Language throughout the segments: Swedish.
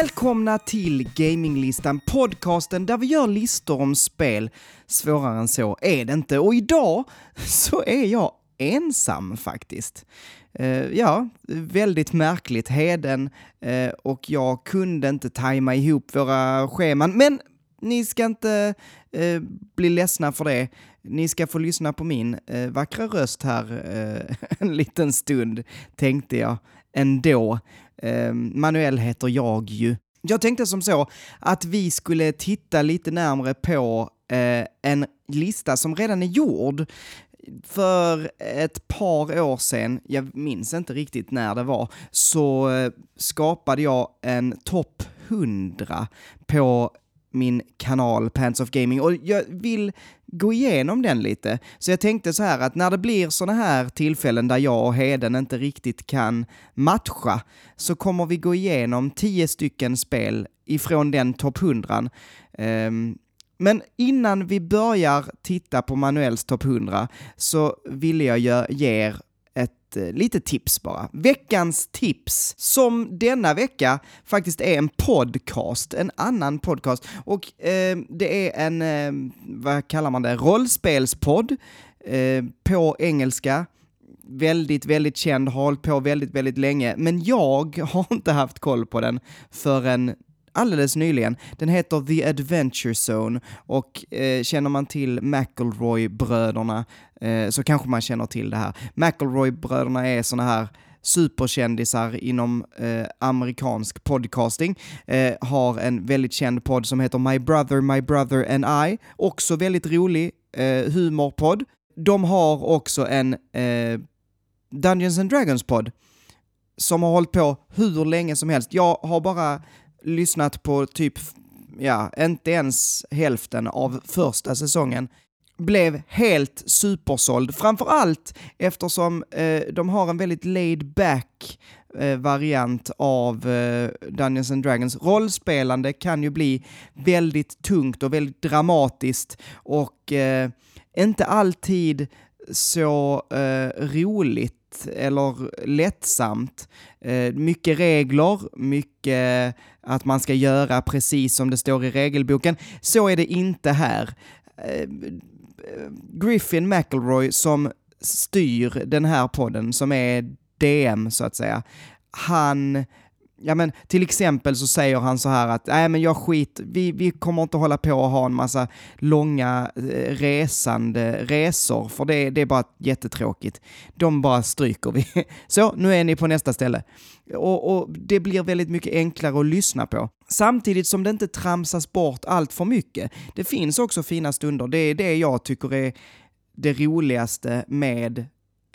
Välkomna till Gaminglistan, podcasten där vi gör listor om spel. Svårare än så är det inte. Och idag så är jag ensam faktiskt. Uh, ja, väldigt märkligt. Heden uh, och jag kunde inte tajma ihop våra scheman, men ni ska inte uh, bli ledsna för det. Ni ska få lyssna på min vackra röst här en liten stund, tänkte jag ändå. Ehm, Manuel heter jag ju. Jag tänkte som så att vi skulle titta lite närmre på eh, en lista som redan är gjord för ett par år sedan, jag minns inte riktigt när det var, så eh, skapade jag en topp 100 på min kanal Pants of Gaming och jag vill gå igenom den lite. Så jag tänkte så här att när det blir sådana här tillfällen där jag och Heden inte riktigt kan matcha så kommer vi gå igenom tio stycken spel ifrån den topp 100. Um, ehm, men innan vi börjar titta på Manuels topp 100 så vill jag ge er ett eh, litet tips bara. Veckans tips, som denna vecka faktiskt är en podcast, en annan podcast. Och eh, det är en, eh, vad kallar man det, rollspelspodd eh, på engelska väldigt, väldigt känd, har hållit på väldigt, väldigt länge, men jag har inte haft koll på den förrän alldeles nyligen. Den heter The Adventure Zone och eh, känner man till McElroy-bröderna eh, så kanske man känner till det här. McElroy-bröderna är såna här superkändisar inom eh, amerikansk podcasting, eh, har en väldigt känd podd som heter My Brother, My Brother and I, också väldigt rolig eh, humorpodd. De har också en eh, Dungeons and Dragons-podd som har hållit på hur länge som helst. Jag har bara lyssnat på typ, ja, inte ens hälften av första säsongen blev helt supersåld, framförallt eftersom eh, de har en väldigt laid back eh, variant av eh, Dungeons and Dragons. Rollspelande kan ju bli väldigt tungt och väldigt dramatiskt och eh, inte alltid så eh, eller lättsamt. Eh, mycket regler, mycket att man ska göra precis som det står i regelboken. Så är det inte här. Eh, Griffin McElroy som styr den här podden, som är DM så att säga, han ja men till exempel så säger han så här att nej men jag skit, vi, vi kommer inte hålla på och ha en massa långa eh, resande resor, för det, det är bara jättetråkigt. De bara stryker vi. Så, nu är ni på nästa ställe. Och, och, det blir väldigt mycket enklare att lyssna på. Samtidigt som det inte tramsas bort allt för mycket. Det finns också fina stunder, det är det jag tycker är det roligaste med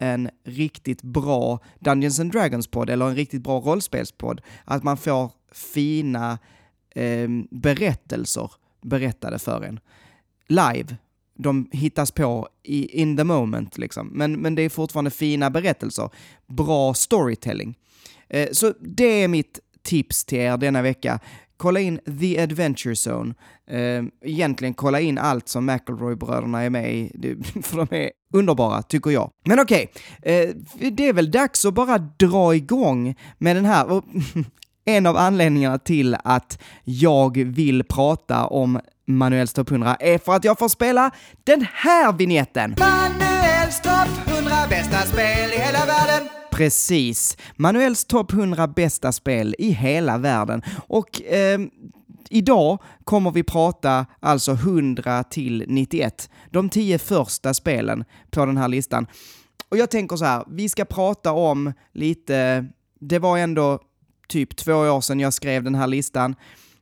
en riktigt bra Dungeons and Dragons-podd eller en riktigt bra rollspelspodd. Att man får fina eh, berättelser berättade för en. Live. De hittas på i, in the moment, liksom. Men, men det är fortfarande fina berättelser. Bra storytelling. Eh, så det är mitt tips till er denna vecka kolla in The Adventure Zone. Ehm, egentligen kolla in allt som McElroy-bröderna är med i, för de är underbara, tycker jag. Men okej, okay. det är väl dags att bara dra igång med den här. en av anledningarna till att jag vill prata om Manuels topp 100 är för att jag får spela den här vignetten. Manuels topp 100 bästa spel i hela världen. Precis. Manuels topp 100 bästa spel i hela världen. Och eh, idag kommer vi prata alltså 100 till 91. De tio första spelen på den här listan. Och jag tänker så här, vi ska prata om lite, det var ändå typ två år sedan jag skrev den här listan.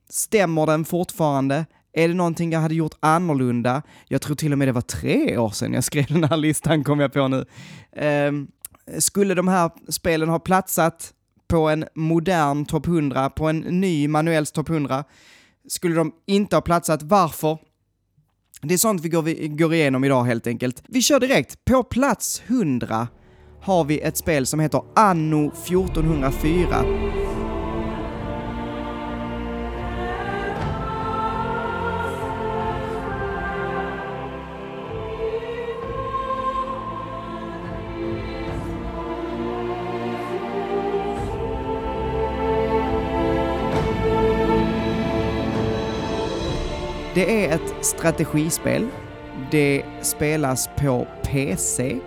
Stämmer den fortfarande? Är det någonting jag hade gjort annorlunda? Jag tror till och med det var tre år sedan jag skrev den här listan, kom jag på nu. Um, skulle de här spelen ha platsat på en modern topp 100, på en ny manuells topp 100, skulle de inte ha platsat. Varför? Det är sånt vi går, vi går igenom idag helt enkelt. Vi kör direkt. På plats 100 har vi ett spel som heter Anno 1404. Det är ett strategispel. Det spelas på PC. Um,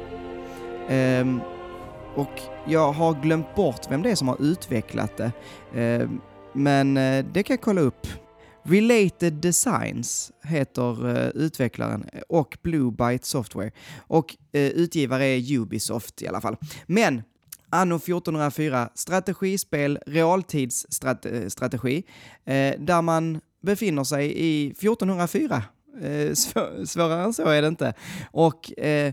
ehm, och jag har glömt bort vem det är som har utvecklat det. Um, men eh, det kan jag kolla upp. Related Designs heter uh, utvecklaren och Blue Byte Software. Och uh, utgivare är Ubisoft i alla fall. Men Anno 1404, strategispel, realtidsstrategi, uh, där man befinner sig i 1404. Eh, Svår, svårare än så är det inte. Och eh,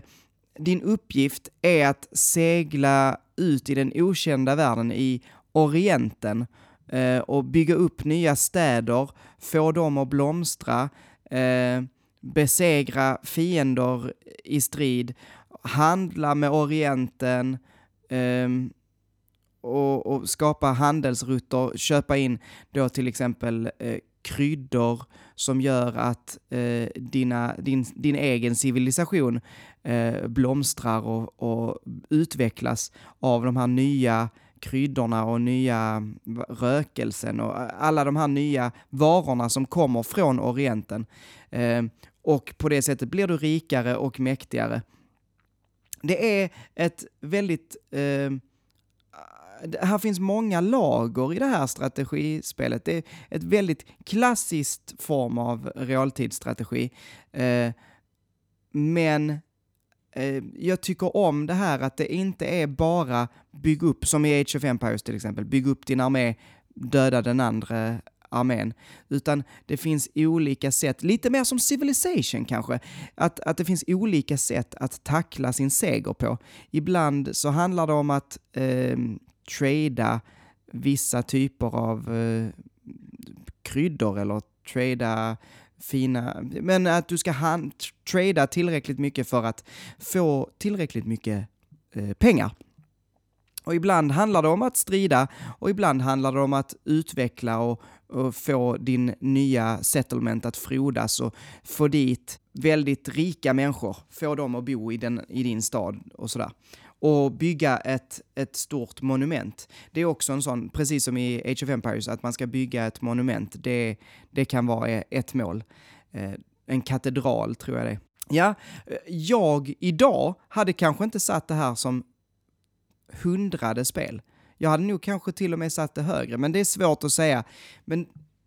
din uppgift är att segla ut i den okända världen i Orienten eh, och bygga upp nya städer, få dem att blomstra, eh, besegra fiender i strid, handla med Orienten eh, och, och, skapa handelsrutter, köpa in då till exempel eh, kryddor som gör att eh, dina, din, din egen civilisation eh, blomstrar och, och, utvecklas av de här nya kryddorna och nya rökelsen och alla de här nya varorna som kommer från Orienten. Eh, och på det sättet blir du rikare och mäktigare. Det är ett väldigt eh, här finns många lager i det här strategispelet. Det är ett väldigt klassiskt form av realtidsstrategi. Eh, men eh, jag tycker om det här att det inte är bara bygg upp, som i Age of Empires till exempel, bygg upp din armé, döda den andra armén, utan det finns olika sätt, lite mer som Civilization kanske, att, att det finns olika sätt att tackla sin seger på. Ibland så handlar det om att eh, trada vissa typer av eh, kryddor eller trada fina, men att du ska hand, trada tillräckligt mycket för att få tillräckligt mycket eh, pengar. Och ibland handlar det om att strida och ibland handlar det om att utveckla och, och, få din nya settlement att frodas och få dit väldigt rika människor, få dem att bo i, den, i din stad och sådär och bygga ett, ett stort monument. Det är också en sån, precis som i Age of Empires, att man ska bygga ett monument. Det, det kan vara e, ett mål. Eh, en katedral tror jag det är. Ja, jag idag hade kanske inte satt det här som hundrade spel. Jag hade nog kanske till och med satt det högre, men det är svårt att säga. Men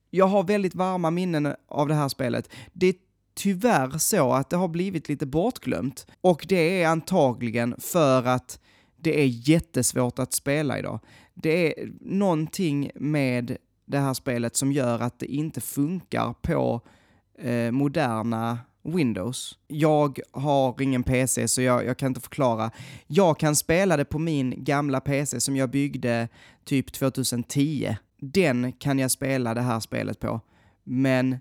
jag har väldigt varma minnen av det här spelet. Det är tyvärr så att det har blivit lite bortglömt. Och det är antagligen för att det är jättesvårt att spela idag. Det är någonting med det här spelet som gör att det inte funkar på eh, moderna Windows. Jag har ingen PC så jag, jag, kan inte förklara. Jag kan spela det på min gamla PC som jag byggde typ 2010. Den kan jag spela det här spelet på. Men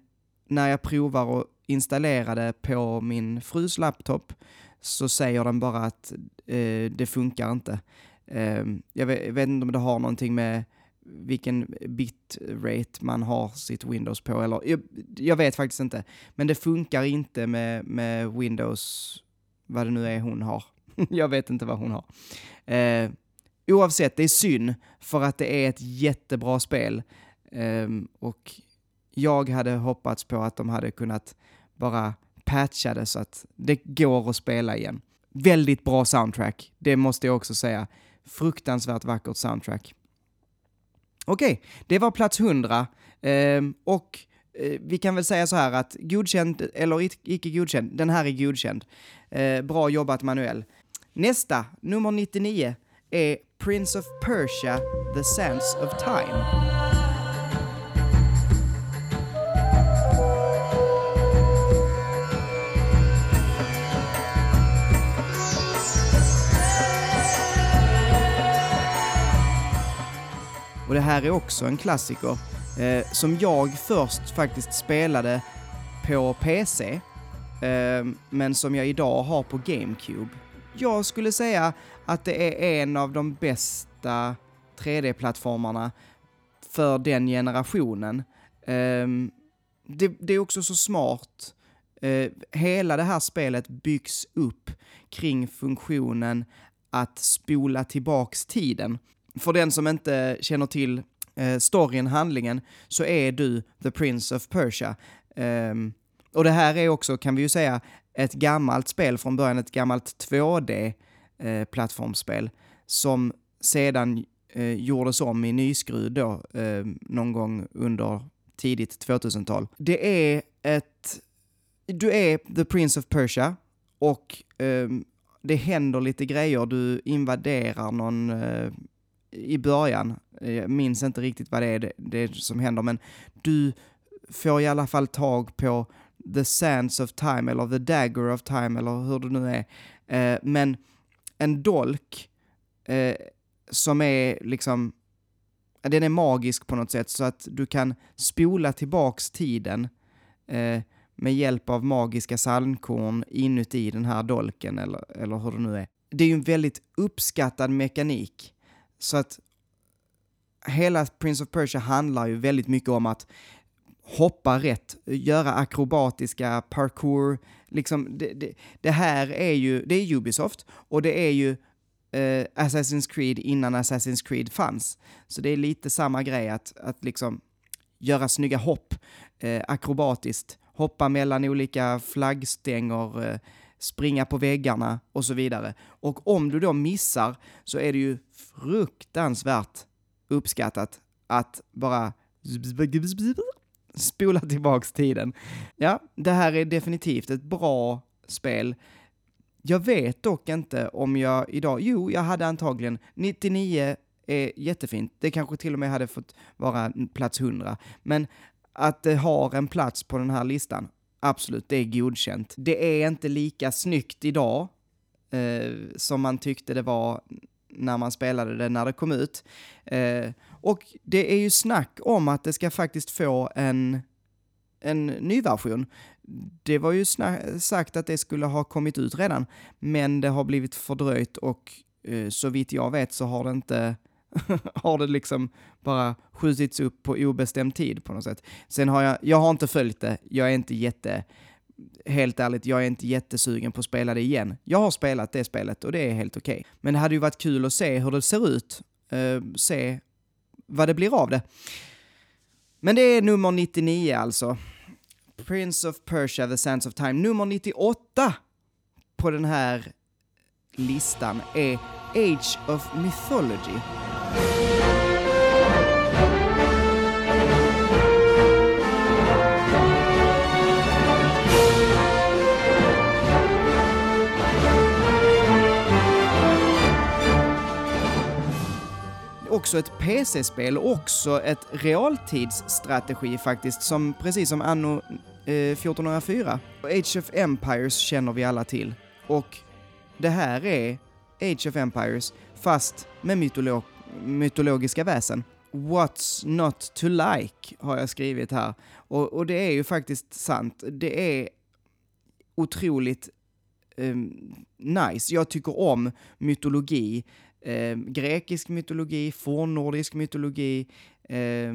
när jag provar att installerade på min frus laptop så säger den bara att eh, det funkar inte. Eh, jag, vet, jag, vet, inte om det har någonting med vilken bitrate man har sitt Windows på, eller jag, jag, vet faktiskt inte. Men det funkar inte med, med Windows, vad det nu är hon har. jag vet inte vad hon har. Eh, oavsett, det är synd, för att det är ett jättebra spel. Eh, och jag hade hoppats på att de hade kunnat bara patchade så att det går att spela igen. Väldigt bra soundtrack, det måste jag också säga. Fruktansvärt vackert soundtrack. Okej, okay, det var plats 100. Eh, och eh, vi kan väl säga så här att godkänd eller icke godkänd, den här är godkänd. Eh, bra jobbat Manuel. Nästa, nummer 99, är Prince of Persia, The Sands of Time. Och det här är också en klassiker eh, som jag först faktiskt spelade på PC, eh, men som jag idag har på GameCube. Jag skulle säga att det är en av de bästa 3D-plattformarna för den generationen. Eh, det, det, är också så smart. Eh, hela det här spelet byggs upp kring funktionen att spola tillbaks tiden för den som inte känner till eh, storyn, handlingen, så är du the Prince of Persia. Um, Och det här är också, kan vi ju säga, ett gammalt spel från början, ett gammalt 2D-plattformsspel eh, som sedan eh, gjordes om i nyskruv då, eh, någon gång under tidigt 2000-tal. Det är ett... Du är The Prince of Persia och eh, det händer lite grejer. Du invaderar någon eh, i början. Eh, jag minns inte riktigt vad det är det, det som händer, men du får i alla fall tag på The Sands of Time, eller The Dagger of Time, eller hur det nu är. Eh, men en dolk eh, som är liksom, den är magisk på något sätt, så att du kan spola tillbaks tiden eh, med hjälp av magiska sandkorn inuti den här dolken, eller, eller hur det nu är. Det är ju en väldigt uppskattad mekanik, så att hela Prince of Persia handlar ju väldigt mycket om att hoppa rätt, göra akrobatiska parkour. Liksom, det, det, det, här är ju, det är Ubisoft och det är ju eh, Assassin's Creed innan Assassin's Creed fanns. Så det är lite samma grej att, att liksom göra snygga hopp eh, akrobatiskt, hoppa mellan olika flaggstänger, eh, springa på väggarna och så vidare. Och om du då missar så är det ju fruktansvärt uppskattat att bara spola tillbaks tiden. Ja, det här är definitivt ett bra spel. Jag vet dock inte om jag idag, jo, jag hade antagligen 99 är jättefint. Det kanske till och med hade fått vara plats 100. Men att eh, det har en plats på den här listan, absolut, det är godkänt. Det är inte lika snyggt idag eh, som man tyckte det var när man spelade det när det kom ut. Eh, och det är ju snack om att det ska faktiskt få en, en ny version. Det var ju sagt att det skulle ha kommit ut redan, men det har blivit fördröjt och eh, så vitt jag vet så har det inte har det liksom bara skjutits upp på obestämd tid på något sätt. Sen har jag, jag har inte följt det, jag är inte jätte, helt ärligt, jag är inte jättesugen på att spela det igen. Jag har spelat det spelet och det är helt okej. Okay. Men det hade ju varit kul att se hur det ser ut, uh, se vad det blir av det. Men det är nummer 99 alltså. Prince of Persia, The Sands of Time. Nummer 98 på den här listan är Age of Mythology också ett PC-spel, också ett realtidsstrategi faktiskt, som precis som Anno eh, 1404. Age of Empires känner vi alla till. Och det här är Age of Empires, fast med mytolog mytologiska väsen. What's not to like, har jag skrivit här. Och, och det är ju faktiskt sant. Det är otroligt eh, nice. Jag tycker om mytologi eh, grekisk mytologi, fornnordisk mytologi, eh,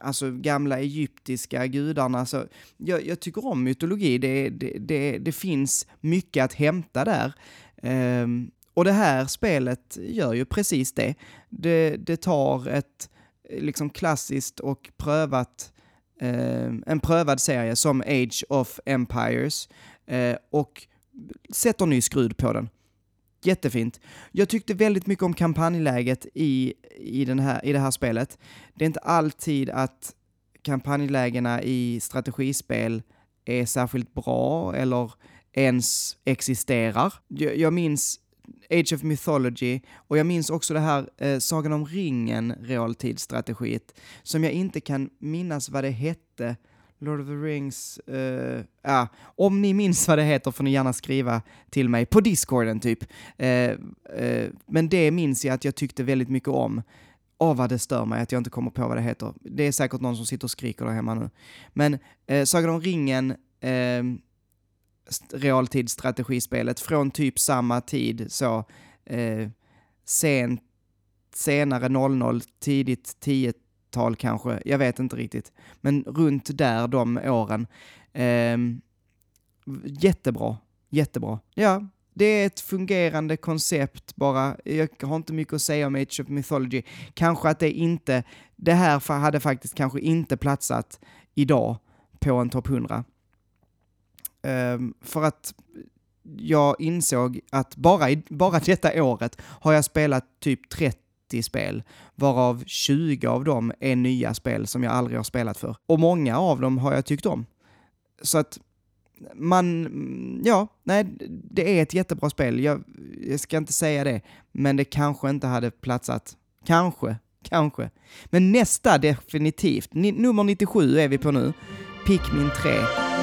alltså gamla egyptiska gudarna. Så jag, jag tycker om mytologi, det, det, det, det, finns mycket att hämta där. Ehm, och det här spelet gör ju precis det. Det, det tar ett eh, liksom klassiskt och prövat, eh, en prövad serie som Age of Empires eh, och sätter ny skrud på den. Jättefint. Jag tyckte väldigt mycket om kampanjläget i, i, den här, i det här spelet. Det är inte alltid att kampanjlägena i strategispel är särskilt bra eller ens existerar. Jag, jag minns Age of Mythology och jag minns också det här eh, Sagan om ringen realtidsstrategiet som jag inte kan minnas vad det hette Lord of the Rings, eh, ja, om ni minns vad det heter får ni gärna skriva till mig på discorden typ. Eh, eh men det minns jag att jag tyckte väldigt mycket om. Åh oh, vad det stör mig att jag inte kommer på vad det heter. Det är säkert någon som sitter och skriker där hemma nu. Men eh, Sagan om ringen, eh, realtidsstrategispelet från typ samma tid, så eh, sent, senare 00, tidigt 10 tal kanske, jag vet inte riktigt. Men runt där de åren. Eh, jättebra, jättebra. Ja, det är ett fungerande koncept bara. Jag har inte mycket att säga om Age of Mythology. Kanske att det inte, det här hade faktiskt kanske inte platsat idag på en topp 100. Ehm, för att jag insåg att bara, i, bara detta året har jag spelat typ 30 spel, varav 20 av dem är nya spel som jag aldrig har spelat för. Och många av dem har jag tyckt om. Så att man, ja, nej, det är ett jättebra spel. Jag, jag ska inte säga det, men det kanske inte hade platsat. Kanske, kanske. Men nästa definitivt. Ni, nummer 97 är vi på nu. Pikmin 3.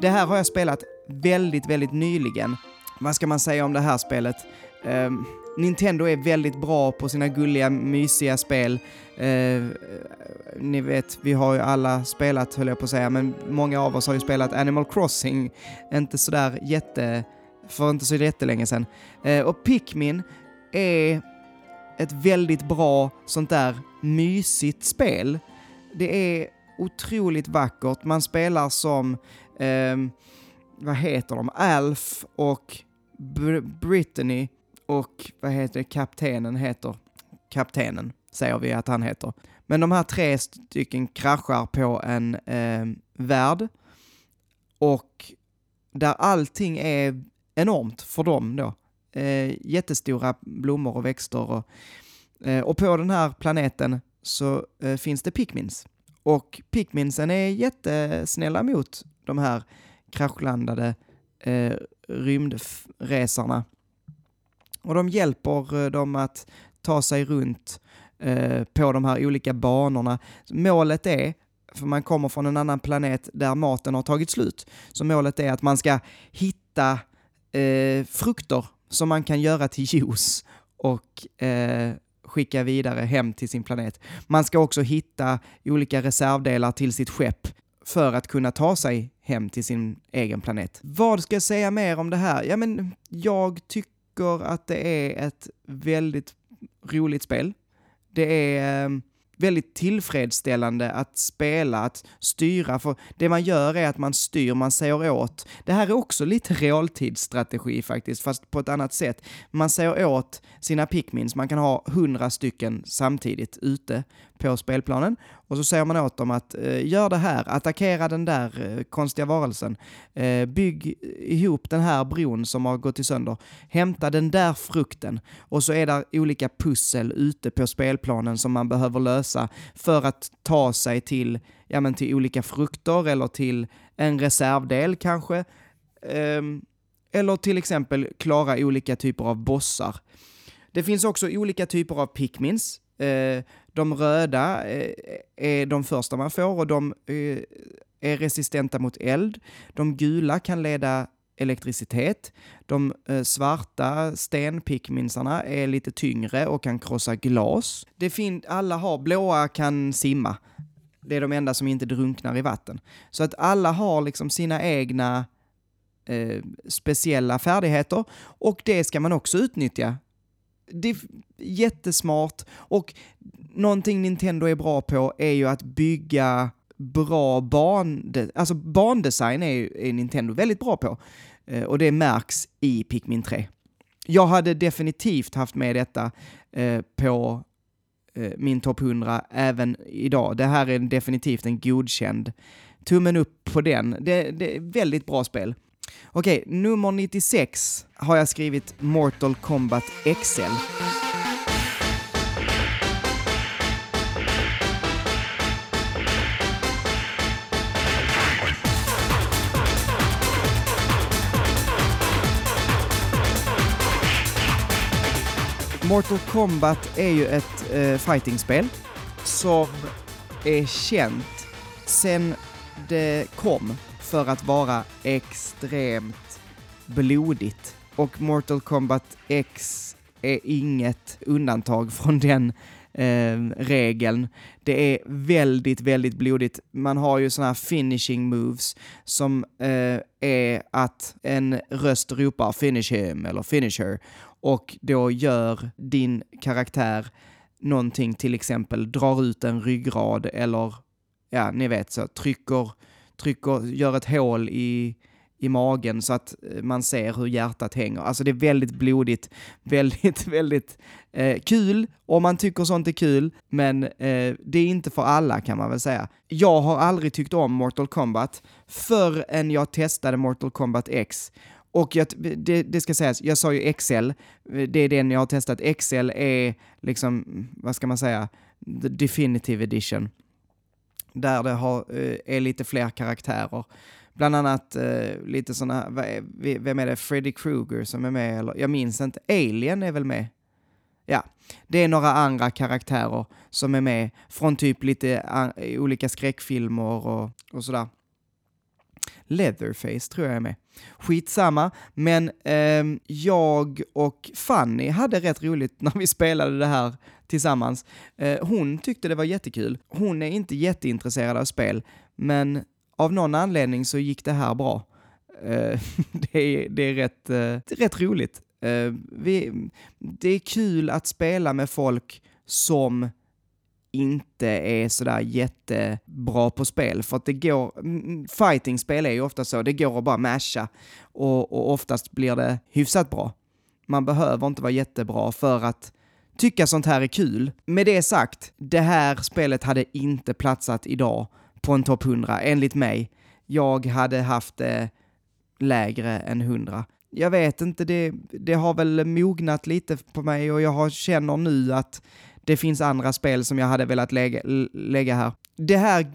Det här har jag spelat väldigt, väldigt nyligen. Vad ska man säga om det här spelet? Um, Nintendo är väldigt bra på sina gulliga, mysiga spel. Uh, ni vet, vi har ju alla spelat, höll jag på att säga, men många av oss har ju spelat Animal Crossing, inte sådär jätte, för inte så jättelänge sedan. Uh, och Pikmin är ett väldigt bra sånt där mysigt spel. Det är otroligt vackert. Man spelar som eh, vad heter de, Alf och Br Brittany och vad heter kaptenen heter, kaptenen säger vi att han heter. Men de här tre stycken kraschar på en eh, värld och där allting är enormt för dem då. Eh, jättestora blommor och växter och, eh, och på den här planeten så eh, finns det Pikmins. Och Pikminsen är jättesnälla mot de här kraschlandade eh, rymdresarna. Och de hjälper eh, dem att ta sig runt eh, på de här olika banorna. Målet är, för man kommer från en annan planet där maten har tagit slut, så målet är att man ska hitta eh, frukter som man kan göra till juice och eh, skicka vidare hem till sin planet. Man ska också hitta olika reservdelar till sitt skepp för att kunna ta sig hem till sin egen planet. Vad ska jag säga mer om det här? Ja, men jag tycker att det är ett väldigt roligt spel. Det är ehm, väldigt tillfredsställande att spela, att styra, för det man gör är att man styr, man säger åt. Det här är också lite realtidsstrategi faktiskt, fast på ett annat sätt. Man säger åt sina pickmins, man kan ha hundra stycken samtidigt ute på spelplanen och så säger man åt dem att eh, gör det här, attackera den där eh, konstiga varelsen, eh, bygg ihop den här bron som har gått i sönder, hämta den där frukten och så är det olika pussel ute på spelplanen som man behöver lösa för att ta sig till, ja, men till olika frukter eller till en reservdel kanske. Ehm, eller till exempel klara olika typer av bossar. Det finns också olika typer av pickmins. Eh, de röda eh, är de första man får och de eh, är resistenta mot eld. De gula kan leda elektricitet. De eh, svarta stenpickminsarna är lite tyngre och kan krossa glas. Det fin alla har, blåa kan simma. Det är de enda som inte drunknar i vatten. Så att alla har liksom sina egna eh, speciella färdigheter och det ska man också utnyttja det är jättesmart och någonting Nintendo är bra på är ju att bygga bra ban... Alltså bandesign är, är Nintendo väldigt bra på. Eh, och det märks i Pikmin 3. Jag hade definitivt haft med detta eh, på eh, min topp 100 även idag. Det här är definitivt en godkänd. Tummen upp på den. Det, det är väldigt bra spel. Okej, nummer 96 har jag skrivit Mortal Kombat XL. Mortal Kombat är ju ett eh, fightingspel som är känt sen det kom för att vara extremt blodigt. Och Mortal Kombat X är inget undantag från den eh, regeln. Det är väldigt, väldigt blodigt. Man har ju sådana här finishing moves som eh, är att en röst ropar finish him eller finish her och då gör din karaktär någonting, till exempel drar ut en ryggrad eller ja, ni vet så, trycker, trycker, gör ett hål i, i magen så att eh, man ser hur hjärtat hänger. Alltså det är väldigt blodigt, väldigt, väldigt eh, kul om man tycker sånt är kul, men eh, det är inte för alla kan man väl säga. Jag har aldrig tyckt om Mortal Kombat förrän jag testade Mortal Kombat X. Och jag, det, det, ska sägas, jag sa ju XL, det är den jag har testat. XL är liksom, vad ska man säga, the definitive edition. Där det har, eh, är lite fler karaktärer. Bland annat eh, lite sådana, vem är det, Freddy Krueger som är med, eller jag minns inte, Alien är väl med? Ja, det är några andra karaktärer som är med från typ lite eh, olika skräckfilmer och, och sådär. Leatherface tror jag är med. Skitsamma, men eh, jag och Fanny hade rätt roligt när vi spelade det här tillsammans. Eh, hon tyckte det var jättekul. Hon är inte jätteintresserad av spel, men av någon anledning så gick det här bra. Eh, det, är, det, är rätt, det är rätt roligt. Eh, vi, det är kul att spela med folk som inte är sådär jättebra på spel. För att det går, fighting-spel är ju ofta så, det går att bara masha och, och oftast blir det hyfsat bra. Man behöver inte vara jättebra för att tycka sånt här är kul. Med det sagt, det här spelet hade inte platsat idag på en topp 100, enligt mig. Jag hade haft det lägre än 100. Jag vet inte, det, det har väl mognat lite på mig och jag har, känner nu att det finns andra spel som jag hade velat lägga, lägga här. Det här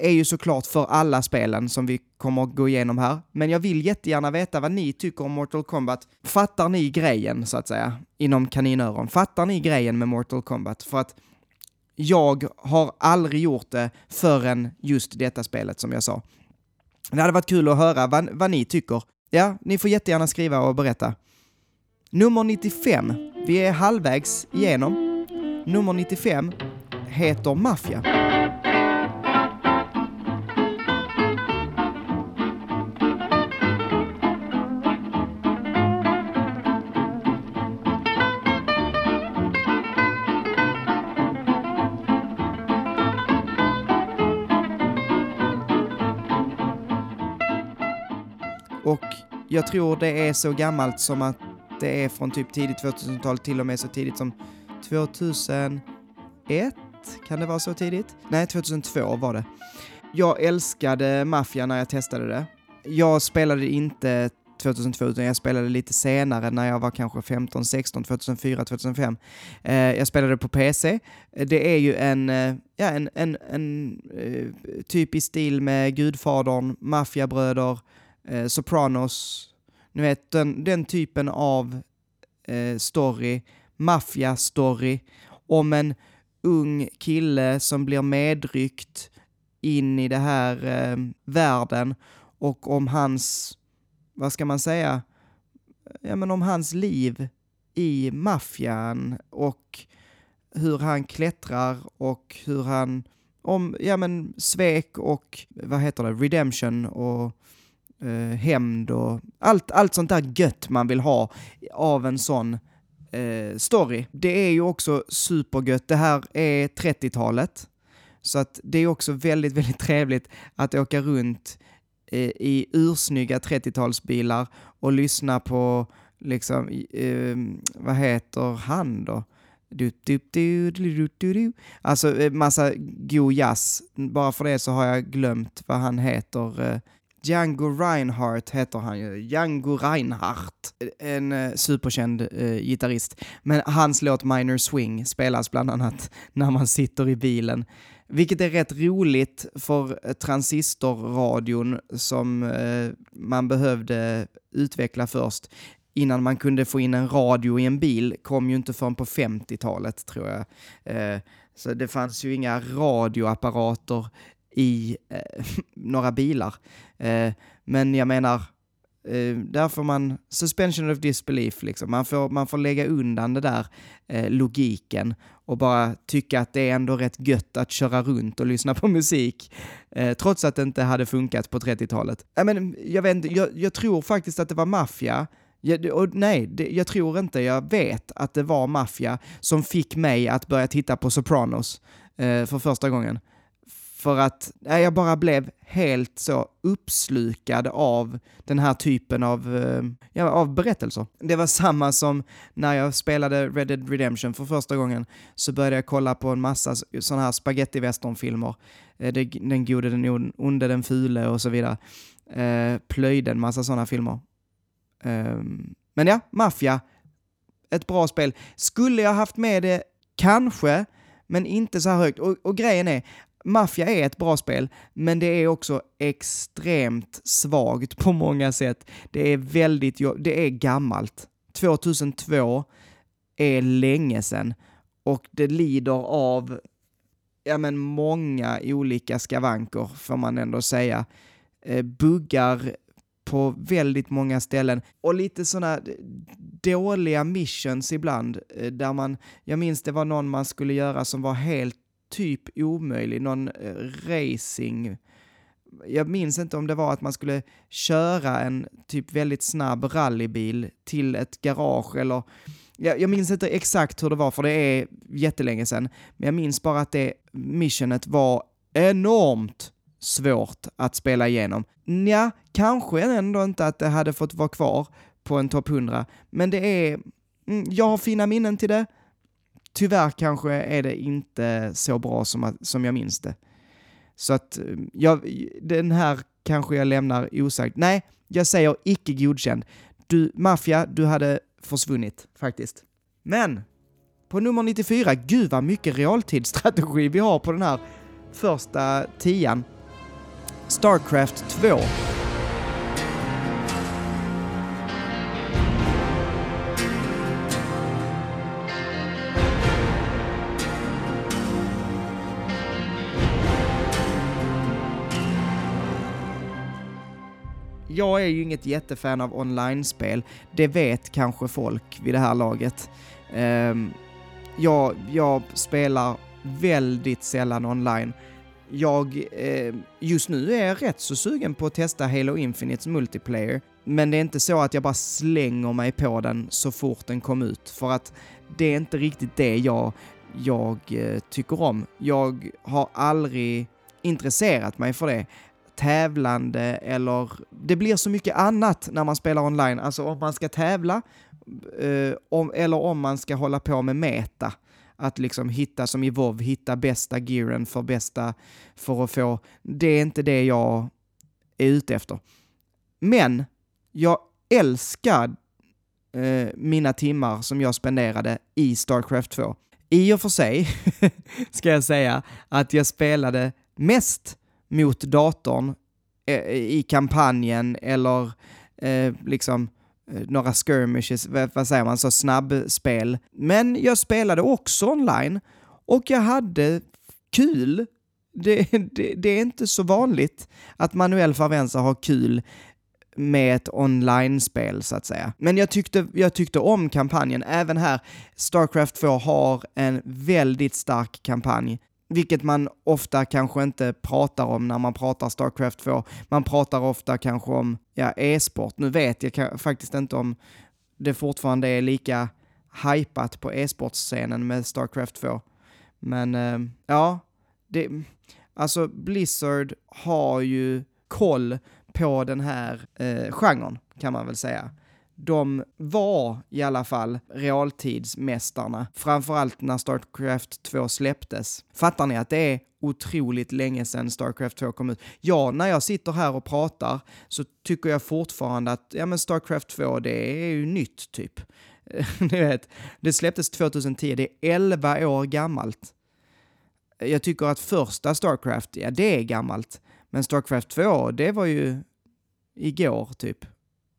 är ju såklart för alla spelen som vi kommer att gå igenom här, men jag vill jättegärna veta vad ni tycker om Mortal Kombat. Fattar ni grejen, så att säga, inom kaninöron? Fattar ni grejen med Mortal Kombat? För att jag har aldrig gjort det förrän just detta spelet som jag sa. Det hade varit kul att höra vad, vad ni tycker. Ja, ni får jättegärna skriva och berätta. Nummer 95. Vi är halvvägs igenom. Nummer 95 heter Mafia. Och jag tror det är så gammalt som att det är från typ tidigt 2000-tal till och med så tidigt som 2001. Kan det vara så tidigt? Nej, 2002 var det. Jag älskade Mafia när jag testade det. Jag spelade inte 2002, utan jag spelade lite senare när jag var kanske 15, 16, 2004, 2005. Eh, jag spelade på PC. Det är ju en, eh, ja, en, en, en eh, typ i stil med Gudfadern, Maffiabröder, eh, Sopranos, ni vet den, den typen av eh, story, maffiastory om en ung kille som blir medryckt in i det här eh, världen och om hans, vad ska man säga, ja men om hans liv i maffian och hur han klättrar och hur han, om, ja men svek och, vad heter det, redemption och eh, hämnd och allt, allt sånt där gött man vill ha av en sån eh, story. Det är ju också supergött. Det här är 30-talet, så att det är också väldigt, väldigt trevligt att åka runt eh, i ursnygga 30-talsbilar och lyssna på, liksom, eh, vad heter han då? Du, du, du, du, du, du. Alltså eh, massa god jazz. Bara för det så har jag glömt vad han heter, eh, Django Reinhardt heter han ju. Django Reinhardt. En eh, superkänd eh, gitarrist. Men hans låt Minor Swing spelas bland annat när man sitter i bilen. Vilket är rätt roligt för eh, transistorradion som eh, man behövde utveckla först innan man kunde få in en radio i en bil kom ju inte förrän på 50-talet tror jag. Eh, så det fanns ju inga radioapparater i eh, några bilar. Eh, men jag menar, eh, där får man suspension of disbelief, liksom. man, får, man får lägga undan det där eh, logiken och bara tycka att det är ändå rätt gött att köra runt och lyssna på musik, eh, trots att det inte hade funkat på 30-talet. Jag, men, jag, vet inte, jag, jag tror faktiskt att det var maffia jag, nej, det, jag tror inte, jag vet att det var maffia som fick mig att börja titta på Sopranos eh, för första gången. För att jag bara blev helt så uppslukad av den här typen av, eh, ja, av berättelser. Det var samma som när jag spelade Red Dead Redemption för första gången, så började jag kolla på en massa sådana här spagettivästernfilmer. Eh, den gode, den onde, den fule och så vidare. Eh, plöjde en massa sådana filmer. Ehm, men ja, Mafia, ett bra spel. Skulle jag haft med det? Kanske, men inte så här högt. Och, och grejen är, Mafia är ett bra spel, men det är också extremt svagt på många sätt. Det är väldigt, det är gammalt. 2002 är länge sedan och det lider av ja, men många olika skavanker, får man ändå säga. Eh, buggar på väldigt många ställen och lite sådana dåliga missions ibland, eh, där man, jag minns det var någon man skulle göra som var helt typ omöjlig, någon eh, racing. Jag minns inte om det var att man skulle köra en typ väldigt snabb rallybil till ett garage eller jag, jag minns inte exakt hur det var för det är jättelänge sedan, men jag minns bara att det missionet var enormt svårt att spela igenom. Nja, kanske ändå inte att det hade fått vara kvar på en topp 100, men det är... Mm, jag har fina minnen till det. Tyvärr kanske är det inte så bra som, som jag minns det. Så att eh, jag, den här kanske jag lämnar osagt. Nej, jag säger icke godkänd. Du, maffia, du hade försvunnit faktiskt. Men på nummer 94, gud vad mycket realtidsstrategi vi har på den här första tian. Starcraft 2. Jag är ju inget jättefan av online-spel. Det vet kanske folk vid det här laget. Ehm, jag, jag spelar väldigt sällan online. Jag, eh, just nu är jag rätt så sugen på att testa Halo Infinites multiplayer, men det är inte så att jag bara slänger mig på den så fort den kom ut, för att det är inte riktigt det jag, jag eh, tycker om. Jag har aldrig intresserat mig för det tävlande eller det blir så mycket annat när man spelar online. Alltså om man ska tävla eh, om, eller om man ska hålla på med meta. Att liksom hitta, som i WoW, hitta bästa gearen för bästa, för att få, det är inte det jag är ute efter. Men jag älskar eh, mina timmar som jag spenderade i Starcraft 2. I och för sig ska jag säga att jag spelade mest mot datorn eh, i kampanjen eller eh, liksom eh, några skirmishes, vad säger man, så snabbspel. Men jag spelade också online och jag hade kul. Det, det, det är inte så vanligt att Manuel Favenza har kul med ett online-spel så att säga. Men jag tyckte, jag tyckte om kampanjen. Även här, Starcraft 2 har en väldigt stark kampanj vilket man ofta kanske inte pratar om när man pratar Starcraft 2. Man pratar ofta kanske om ja, e-sport. Nu vet jag faktiskt inte om det fortfarande är lika hypat på e-sportscenen med Starcraft 2. Men eh, ja, det, alltså Blizzard har ju koll på den här eh, genren, kan man väl säga de var i alla fall realtidsmästarna, framförallt när Starcraft 2 släpptes. Fattar ni att det är otroligt länge sedan Starcraft 2 kom ut? Ja, när jag sitter här och pratar så tycker jag fortfarande att ja, men Starcraft 2, det är ju nytt typ. Ni vet, det släpptes 2010, det är 11 år gammalt. Jag tycker att första Starcraft, ja det är gammalt. Men Starcraft 2, det var ju igår typ.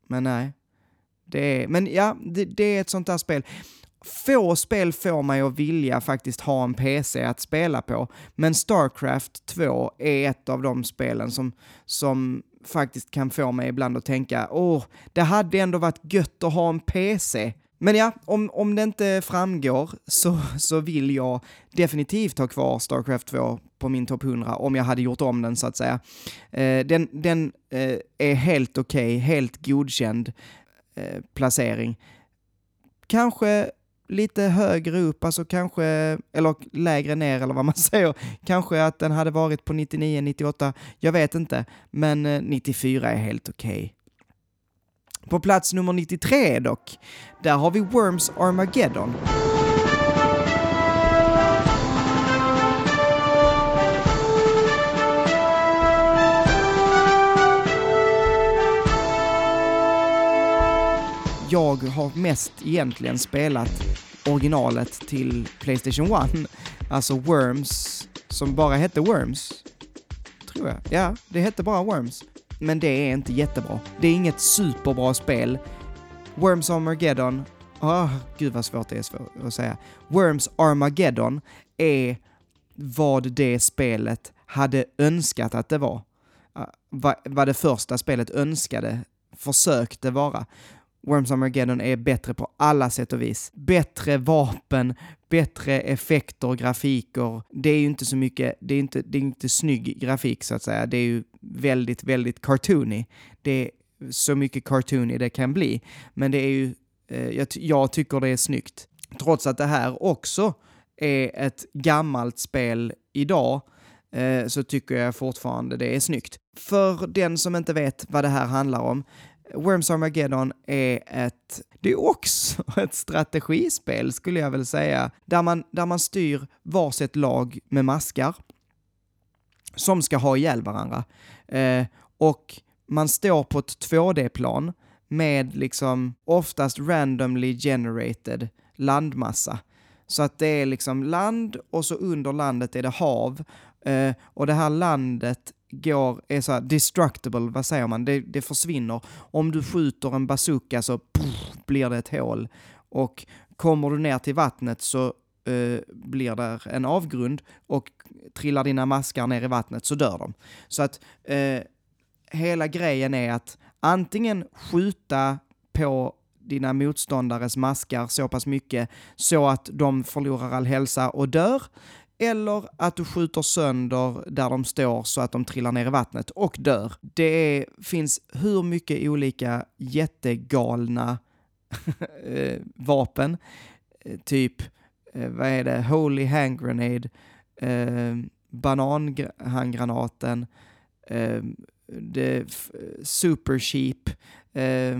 Men nej, det är, men ja, det, det är ett sånt där spel. Få spel får mig att vilja faktiskt ha en PC att spela på, men Starcraft 2 är ett av de spelen som, som faktiskt kan få mig ibland att tänka åh, det hade ändå varit gött att ha en PC. Men ja, om, om det inte framgår så, så vill jag definitivt ha kvar Starcraft 2 på min topp 100 om jag hade gjort om den så att säga. Eh, den den eh, är helt okej, okay, helt godkänd. Eh, placering. Kanske lite högre upp, alltså kanske, eller lägre ner eller vad man säger. Kanske att den hade varit på 99, 98, jag vet inte. Men eh, 94 är helt okej. Okay. På plats nummer 93 dock, där har vi Worms Armageddon. Jag har mest egentligen spelat originalet till Playstation 1. Alltså Worms, som bara hette Worms. Tror jag. Ja, det hette bara Worms. Men det är inte jättebra. Det är inget superbra spel. Worms Armageddon, oh, gud vad svårt det är att säga. Worms Armageddon är vad det spelet hade önskat att det var. Ah, vad det första spelet önskade, försökte vara. Worms Armageddon är bättre på alla sätt och vis. Bättre vapen, bättre effekter och grafiker. Det är ju inte så mycket, det är inte, det är inte snygg grafik så att säga. Det är ju väldigt, väldigt cartoony. Det är så mycket cartoony det kan bli. Men det är ju, eh, jag, jag tycker det är snyggt. Trots att det här också är ett gammalt spel idag, eh, så tycker jag fortfarande det är snyggt. För den som inte vet vad det här handlar om, Worms Armageddon är ett, det är också ett strategispel skulle jag väl säga, där man, där man styr varsitt lag med maskar som ska ha ihjäl varandra. Eh, och man står på ett 2D-plan med liksom oftast randomly generated landmassa. Så att det är liksom land och så under landet är det hav. Eh, och det här landet går, är så här destructible, vad säger man, det, det försvinner. Om du skjuter en bazooka så pff, blir det ett hål. Och kommer du ner till vattnet så uh, blir det en avgrund och trillar dina maskar ner i vattnet så dör de. Så att uh, hela grejen är att antingen skjuta på dina motståndares maskar så pass mycket så att de förlorar all hälsa och dör, eller att du skjuter sönder där de står så att de trillar ner i vattnet och dör. Det är, finns hur mycket olika jättegalna eh, vapen, eh, typ, eh, vad är det, Holy Hand Grenade, eh, bananhandgranaten, eh, eh Super Sheep, eh,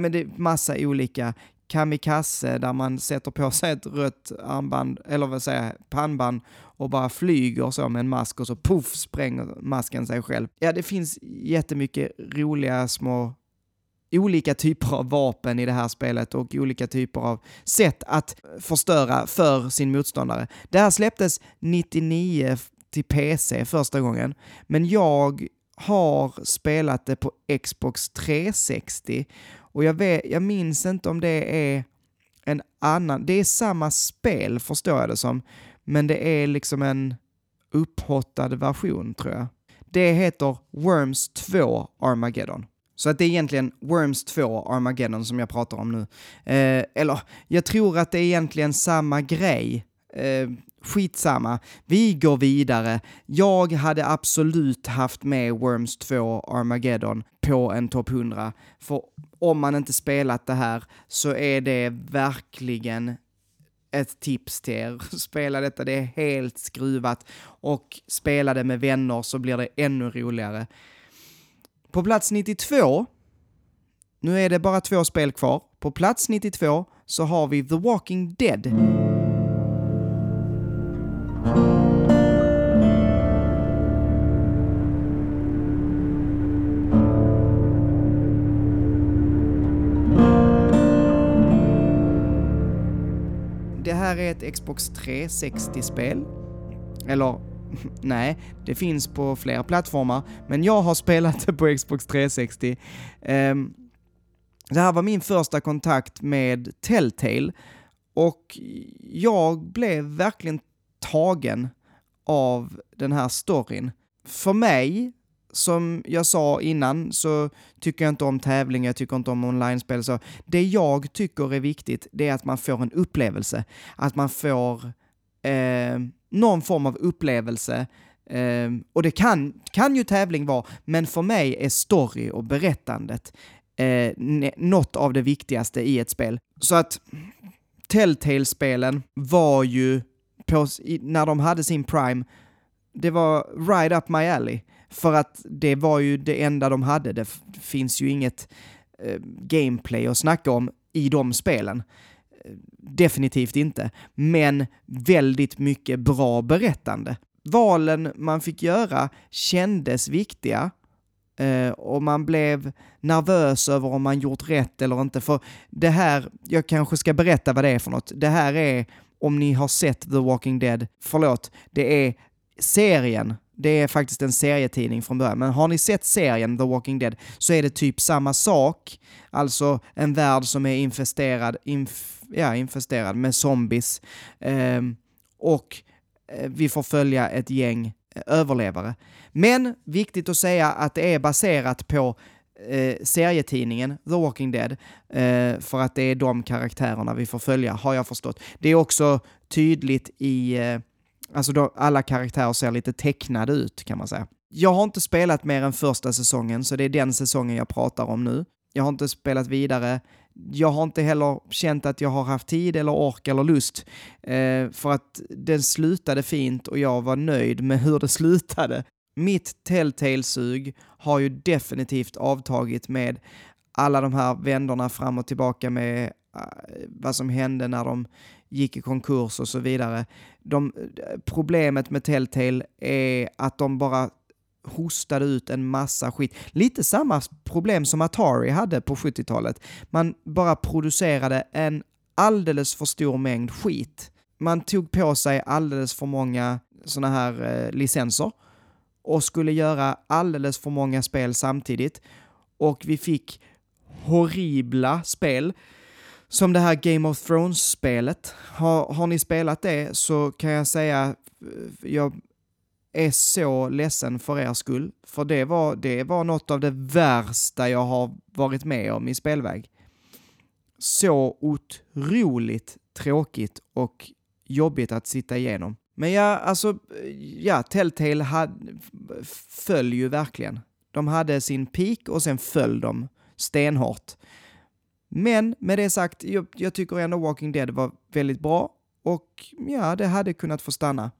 men det är massa olika kamikaze där man sätter på sig ett rött armband, eller vad säger jag, pannband och bara flyger så med en mask och så poff spränger masken sig själv. Ja, det finns jättemycket roliga små olika typer av vapen i det här spelet och olika typer av sätt att förstöra för sin motståndare. Det här släpptes 99 till PC första gången, men jag har spelat det på Xbox 360 och jag, vet, jag minns inte om det är en annan, det är samma spel förstår jag det som, men det är liksom en upphottad version tror jag. Det heter Worms 2 Armageddon. Så att det är egentligen Worms 2 Armageddon som jag pratar om nu. Eh, eller, jag tror att det är egentligen samma grej. Eh, skitsamma, vi går vidare. Jag hade absolut haft med Worms 2 Armageddon på en topp 100, för om man inte spelat det här så är det verkligen ett tips till er. Spela detta, det är helt skruvat och spela det med vänner så blir det ännu roligare. På plats 92, nu är det bara två spel kvar, på plats 92 så har vi The Walking Dead. Här är ett Xbox 360-spel. Eller, nej, det finns på flera plattformar, men jag har spelat det på Xbox 360. Um, ehm, det här var min första kontakt med Telltale och jag blev verkligen tagen av den här storyn. För mig, som jag sa innan, så tycker jag inte om tävlingar, jag tycker inte om online-spel. Så det jag tycker är viktigt, det är att man får en upplevelse. Att man får eh, någon form av upplevelse eh, och det kan, kan ju tävling vara, men för mig är story och berättandet eh, något av det viktigaste i ett spel. Så att Telltale-spelen var ju, på, när de hade sin prime, det var right up my alley. För att det var ju det enda de hade. Det finns ju inget eh, gameplay att snacka om i de spelen. Eh, definitivt inte. Men väldigt mycket bra berättande. Valen man fick göra kändes viktiga eh, och man blev nervös över om man gjort rätt eller inte. För det här, jag kanske ska berätta vad det är för något. Det här är, om ni har sett The Walking Dead, förlåt, det är serien det är faktiskt en serietidning från början, men har ni sett serien The Walking Dead så är det typ samma sak. Alltså en värld som är infesterad, inf ja, infesterad med zombies. Ehm, eh, och vi får följa ett gäng eh, överlevare. Men viktigt att säga att det är baserat på eh, serietidningen The Walking Dead, eh, för att det är de karaktärerna vi får följa, har jag förstått. Det är också tydligt i eh, Alltså då, alla karaktärer ser lite tecknade ut kan man säga. Jag har inte spelat mer än första säsongen, så det är den säsongen jag pratar om nu. Jag har inte spelat vidare. Jag har inte heller känt att jag har haft tid eller ork eller lust. Eh, för att den slutade fint och jag var nöjd med hur det slutade. Mitt Telltale-sug har ju definitivt avtagit med alla de här vändorna fram och tillbaka med eh, vad som hände när de gick i konkurs och så vidare. De, problemet med Telltale är att de bara hostade ut en massa skit. Lite samma problem som Atari hade på 70-talet. Man bara producerade en alldeles för stor mängd skit. Man tog på sig alldeles för många sådana här eh, licenser och skulle göra alldeles för många spel samtidigt. Och vi fick horribla spel som det här Game of Thrones-spelet. Har, har ni spelat det så kan jag säga, eh, jag är så ledsen för er skull, för det var, det var något av det värsta jag har varit med om i spelväg. Så otroligt tråkigt och jobbigt att sitta igenom. Men ja, alltså, ja, Telltale hade, föll ju verkligen. De hade sin peak och sen föll de stenhårt. Men med det sagt, jag, jag tycker ändå Walking Dead var väldigt bra och ja, det hade kunnat få stanna.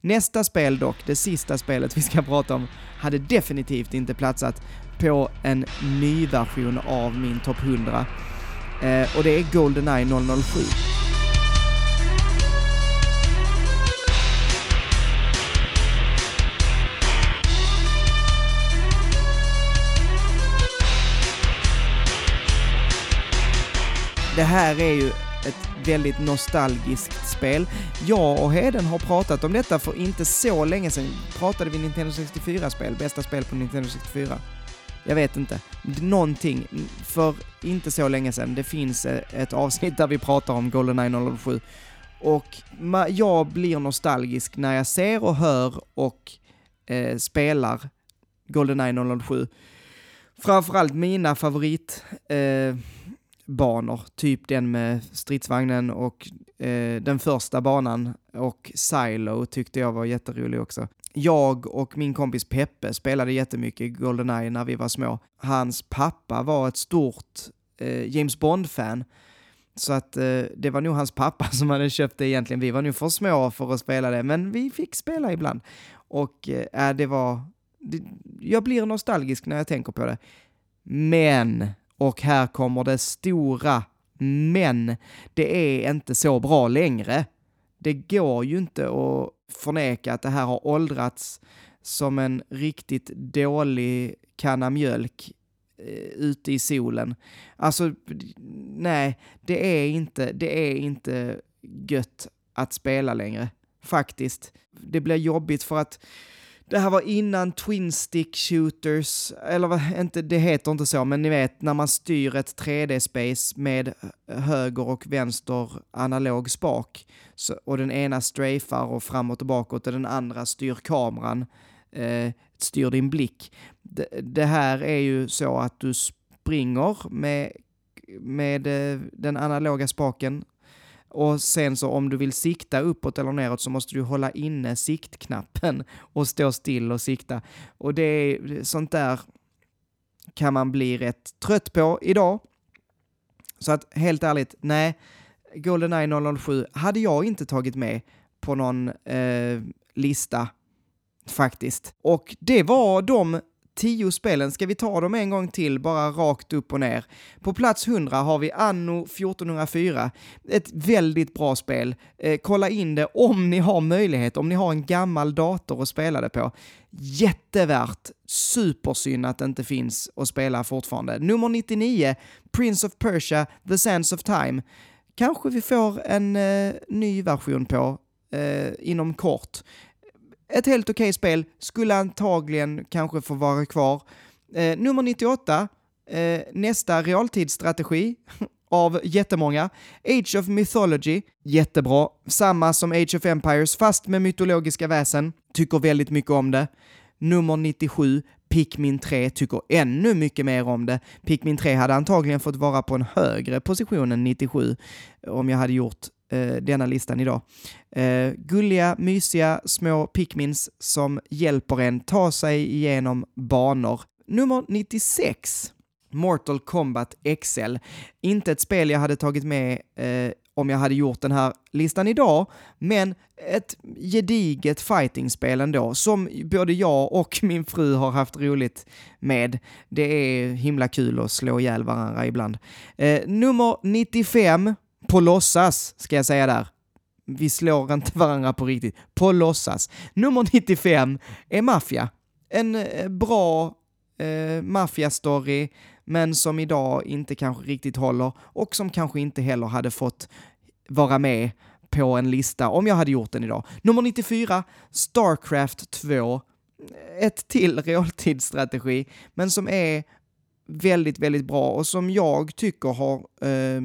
Nästa spel dock, det sista spelet vi ska prata om, hade definitivt inte platsat på en ny version av min topp 100. Eh, och det är Goldeneye 007. Det här är ju ett väldigt nostalgiskt spel. Jag och Heden har pratat om detta för inte så länge sedan. Pratade vi Nintendo 64-spel, bästa spel på Nintendo 64? Jag vet inte. Någonting, för inte så länge sedan. Det finns e- ett avsnitt där vi pratar om Goldeneye 007. Och jag blir nostalgisk när jag ser och hör och eh, spelar Goldeneye 007. Framförallt mina favorit eh, banor, typ den med stridsvagnen och eh, den första banan och Silo tyckte jag var jätterolig också. Jag och min kompis Peppe spelade jättemycket Goldeneye när vi var små. Hans pappa var ett stort eh, James Bond-fan, så att eh, det var nog hans pappa som hade köpt det egentligen. Vi var nog för små för att spela det, men vi fick spela ibland. Och eh, äh, det var... Det, jag blir nostalgisk när jag tänker på det. Men och här kommer det stora men. Det är inte så bra längre. Det går ju inte att förneka att det här har åldrats som en riktigt dålig kanna mjölk eh, ute i solen. Alltså, nej, det är inte, det är inte gött att spela längre. Faktiskt. Det blir jobbigt för att det här var innan Twin Stick Shooters, eller vad, inte, det heter inte så, men ni vet när man styr ett 3D-space med höger och vänster analog spak så, och den ena strafar och framåt och bakåt och den andra styr kameran, eh, styr din blick. Det, det, här är ju så att du springer med, med eh, den analoga spaken och sen så om du vill sikta uppåt eller neråt så måste du hålla inne siktknappen och stå still och sikta. Och det är sånt där kan man bli rätt trött på idag. Så att helt ärligt, nej, Goldeneye 007 hade jag inte tagit med på någon eh, lista faktiskt. Och det var de tio spelen. Ska vi ta dem en gång till, bara rakt upp och ner? På plats 100 har vi Anno 1404. Ett väldigt bra spel. Eh, kolla in det om ni har möjlighet, om ni har en gammal dator att spela det på. Jättevärt. Supersynd att det inte finns att spela fortfarande. Nummer 99, Prince of Persia, The Sands of Time. Kanske vi får en eh, ny version på eh, inom kort ett helt okej okay spel, skulle antagligen kanske få vara kvar. Eh, nummer 98, eh, nästa realtidsstrategi av jättemånga. Age of Mythology, jättebra. Samma som Age of Empires, fast med mytologiska väsen. Tycker väldigt mycket om det. Nummer 97, Pikmin 3 tycker ännu mycket mer om det. Pikmin 3 hade antagligen fått vara på en högre position än 97 om jag hade gjort eh, denna listan idag. Eh, gulliga, mysiga små pickmins som hjälper en ta sig igenom banor. Nummer 96. Mortal Kombat XL. Inte ett spel jag hade tagit med eh, om jag hade gjort den här listan idag, men ett gediget fightingspel ändå, som både jag och min fru har haft roligt med. Det är himla kul att slå ihjäl varandra ibland. Eh, nummer 95, på låtsas, ska jag säga där. Vi slår inte varandra på riktigt. På låtsas. Nummer 95 är Mafia. En eh, bra eh, maffiastory, men som idag inte kanske riktigt håller och som kanske inte heller hade fått vara med på en lista om jag hade gjort den idag. Nummer 94, Starcraft 2. Ett till realtidsstrategi, men som är väldigt, väldigt bra och som jag tycker har eh,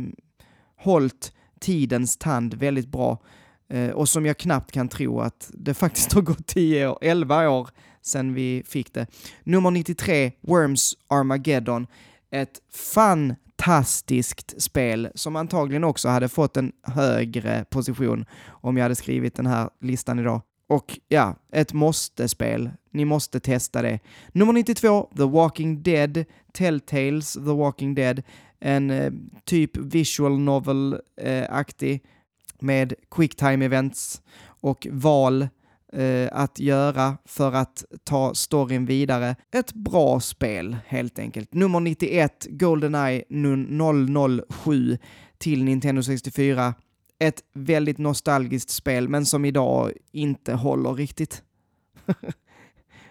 hållit tidens tand väldigt bra eh, och som jag knappt kan tro att det faktiskt har gått 10 år, 11 år sedan vi fick det. Nummer 93, Worms Armageddon. Ett fantastiskt spel som antagligen också hade fått en högre position om jag hade skrivit den här listan idag. Och ja, ett måste-spel. Ni måste testa det. Nummer 92, The Walking Dead, Telltales The Walking Dead en eh, typ visual novel-aktig med med quicktime events och val eh, att göra för att ta storyn vidare. Ett bra spel helt enkelt. Nummer 91, Goldeneye 007 till Nintendo 64. Ett väldigt nostalgiskt spel, men som idag inte håller riktigt.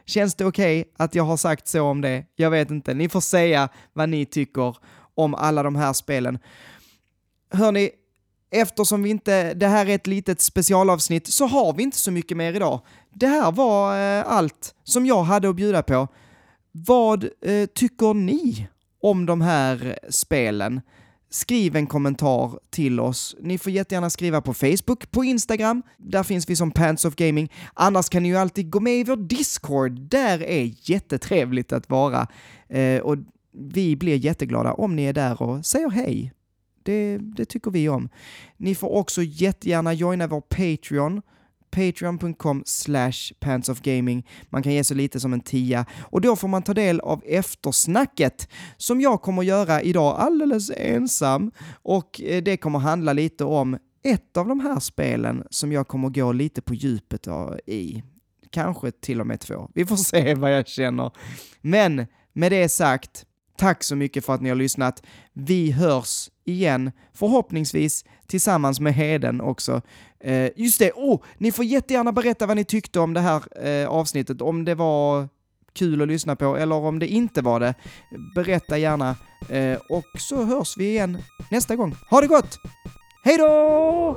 Känns det okej okay att jag har sagt så om det? Jag vet inte. Ni får säga vad ni tycker om alla de här spelen. Hörni, eftersom vi inte, det här är ett litet specialavsnitt så har vi inte så mycket mer idag. Det här var eh, allt som jag hade att bjuda på. Vad eh, tycker ni om de här spelen? Skriv en kommentar till oss. Ni får jättegärna skriva på Facebook, på Instagram, där finns vi som Pants of Gaming. Annars kan ni ju alltid gå med i vår Discord, där är jättetrevligt att vara. Eh, och vi blir jätteglada om ni är där och säger hej. Det, det tycker vi om. Ni får också jättegärna joina vår Patreon, patreon.com slash pantsofgaming. Man kan ge så lite som en tia och då får man ta del av eftersnacket som jag kommer göra idag alldeles ensam och eh, det kommer handla lite om ett av de här spelen som jag kommer gå lite på djupet eh, i. Kanske till och med två. Vi får se vad jag känner. Men med det sagt, Tack så mycket för att ni har lyssnat. Vi hörs igen, förhoppningsvis tillsammans med Heden också. Eh, just det, oh, ni får jättegärna berätta vad ni tyckte om det här eh, avsnittet, om det var kul att lyssna på eller om det inte var det. Berätta gärna eh, och så hörs vi igen nästa gång. Ha det gott! Hej då!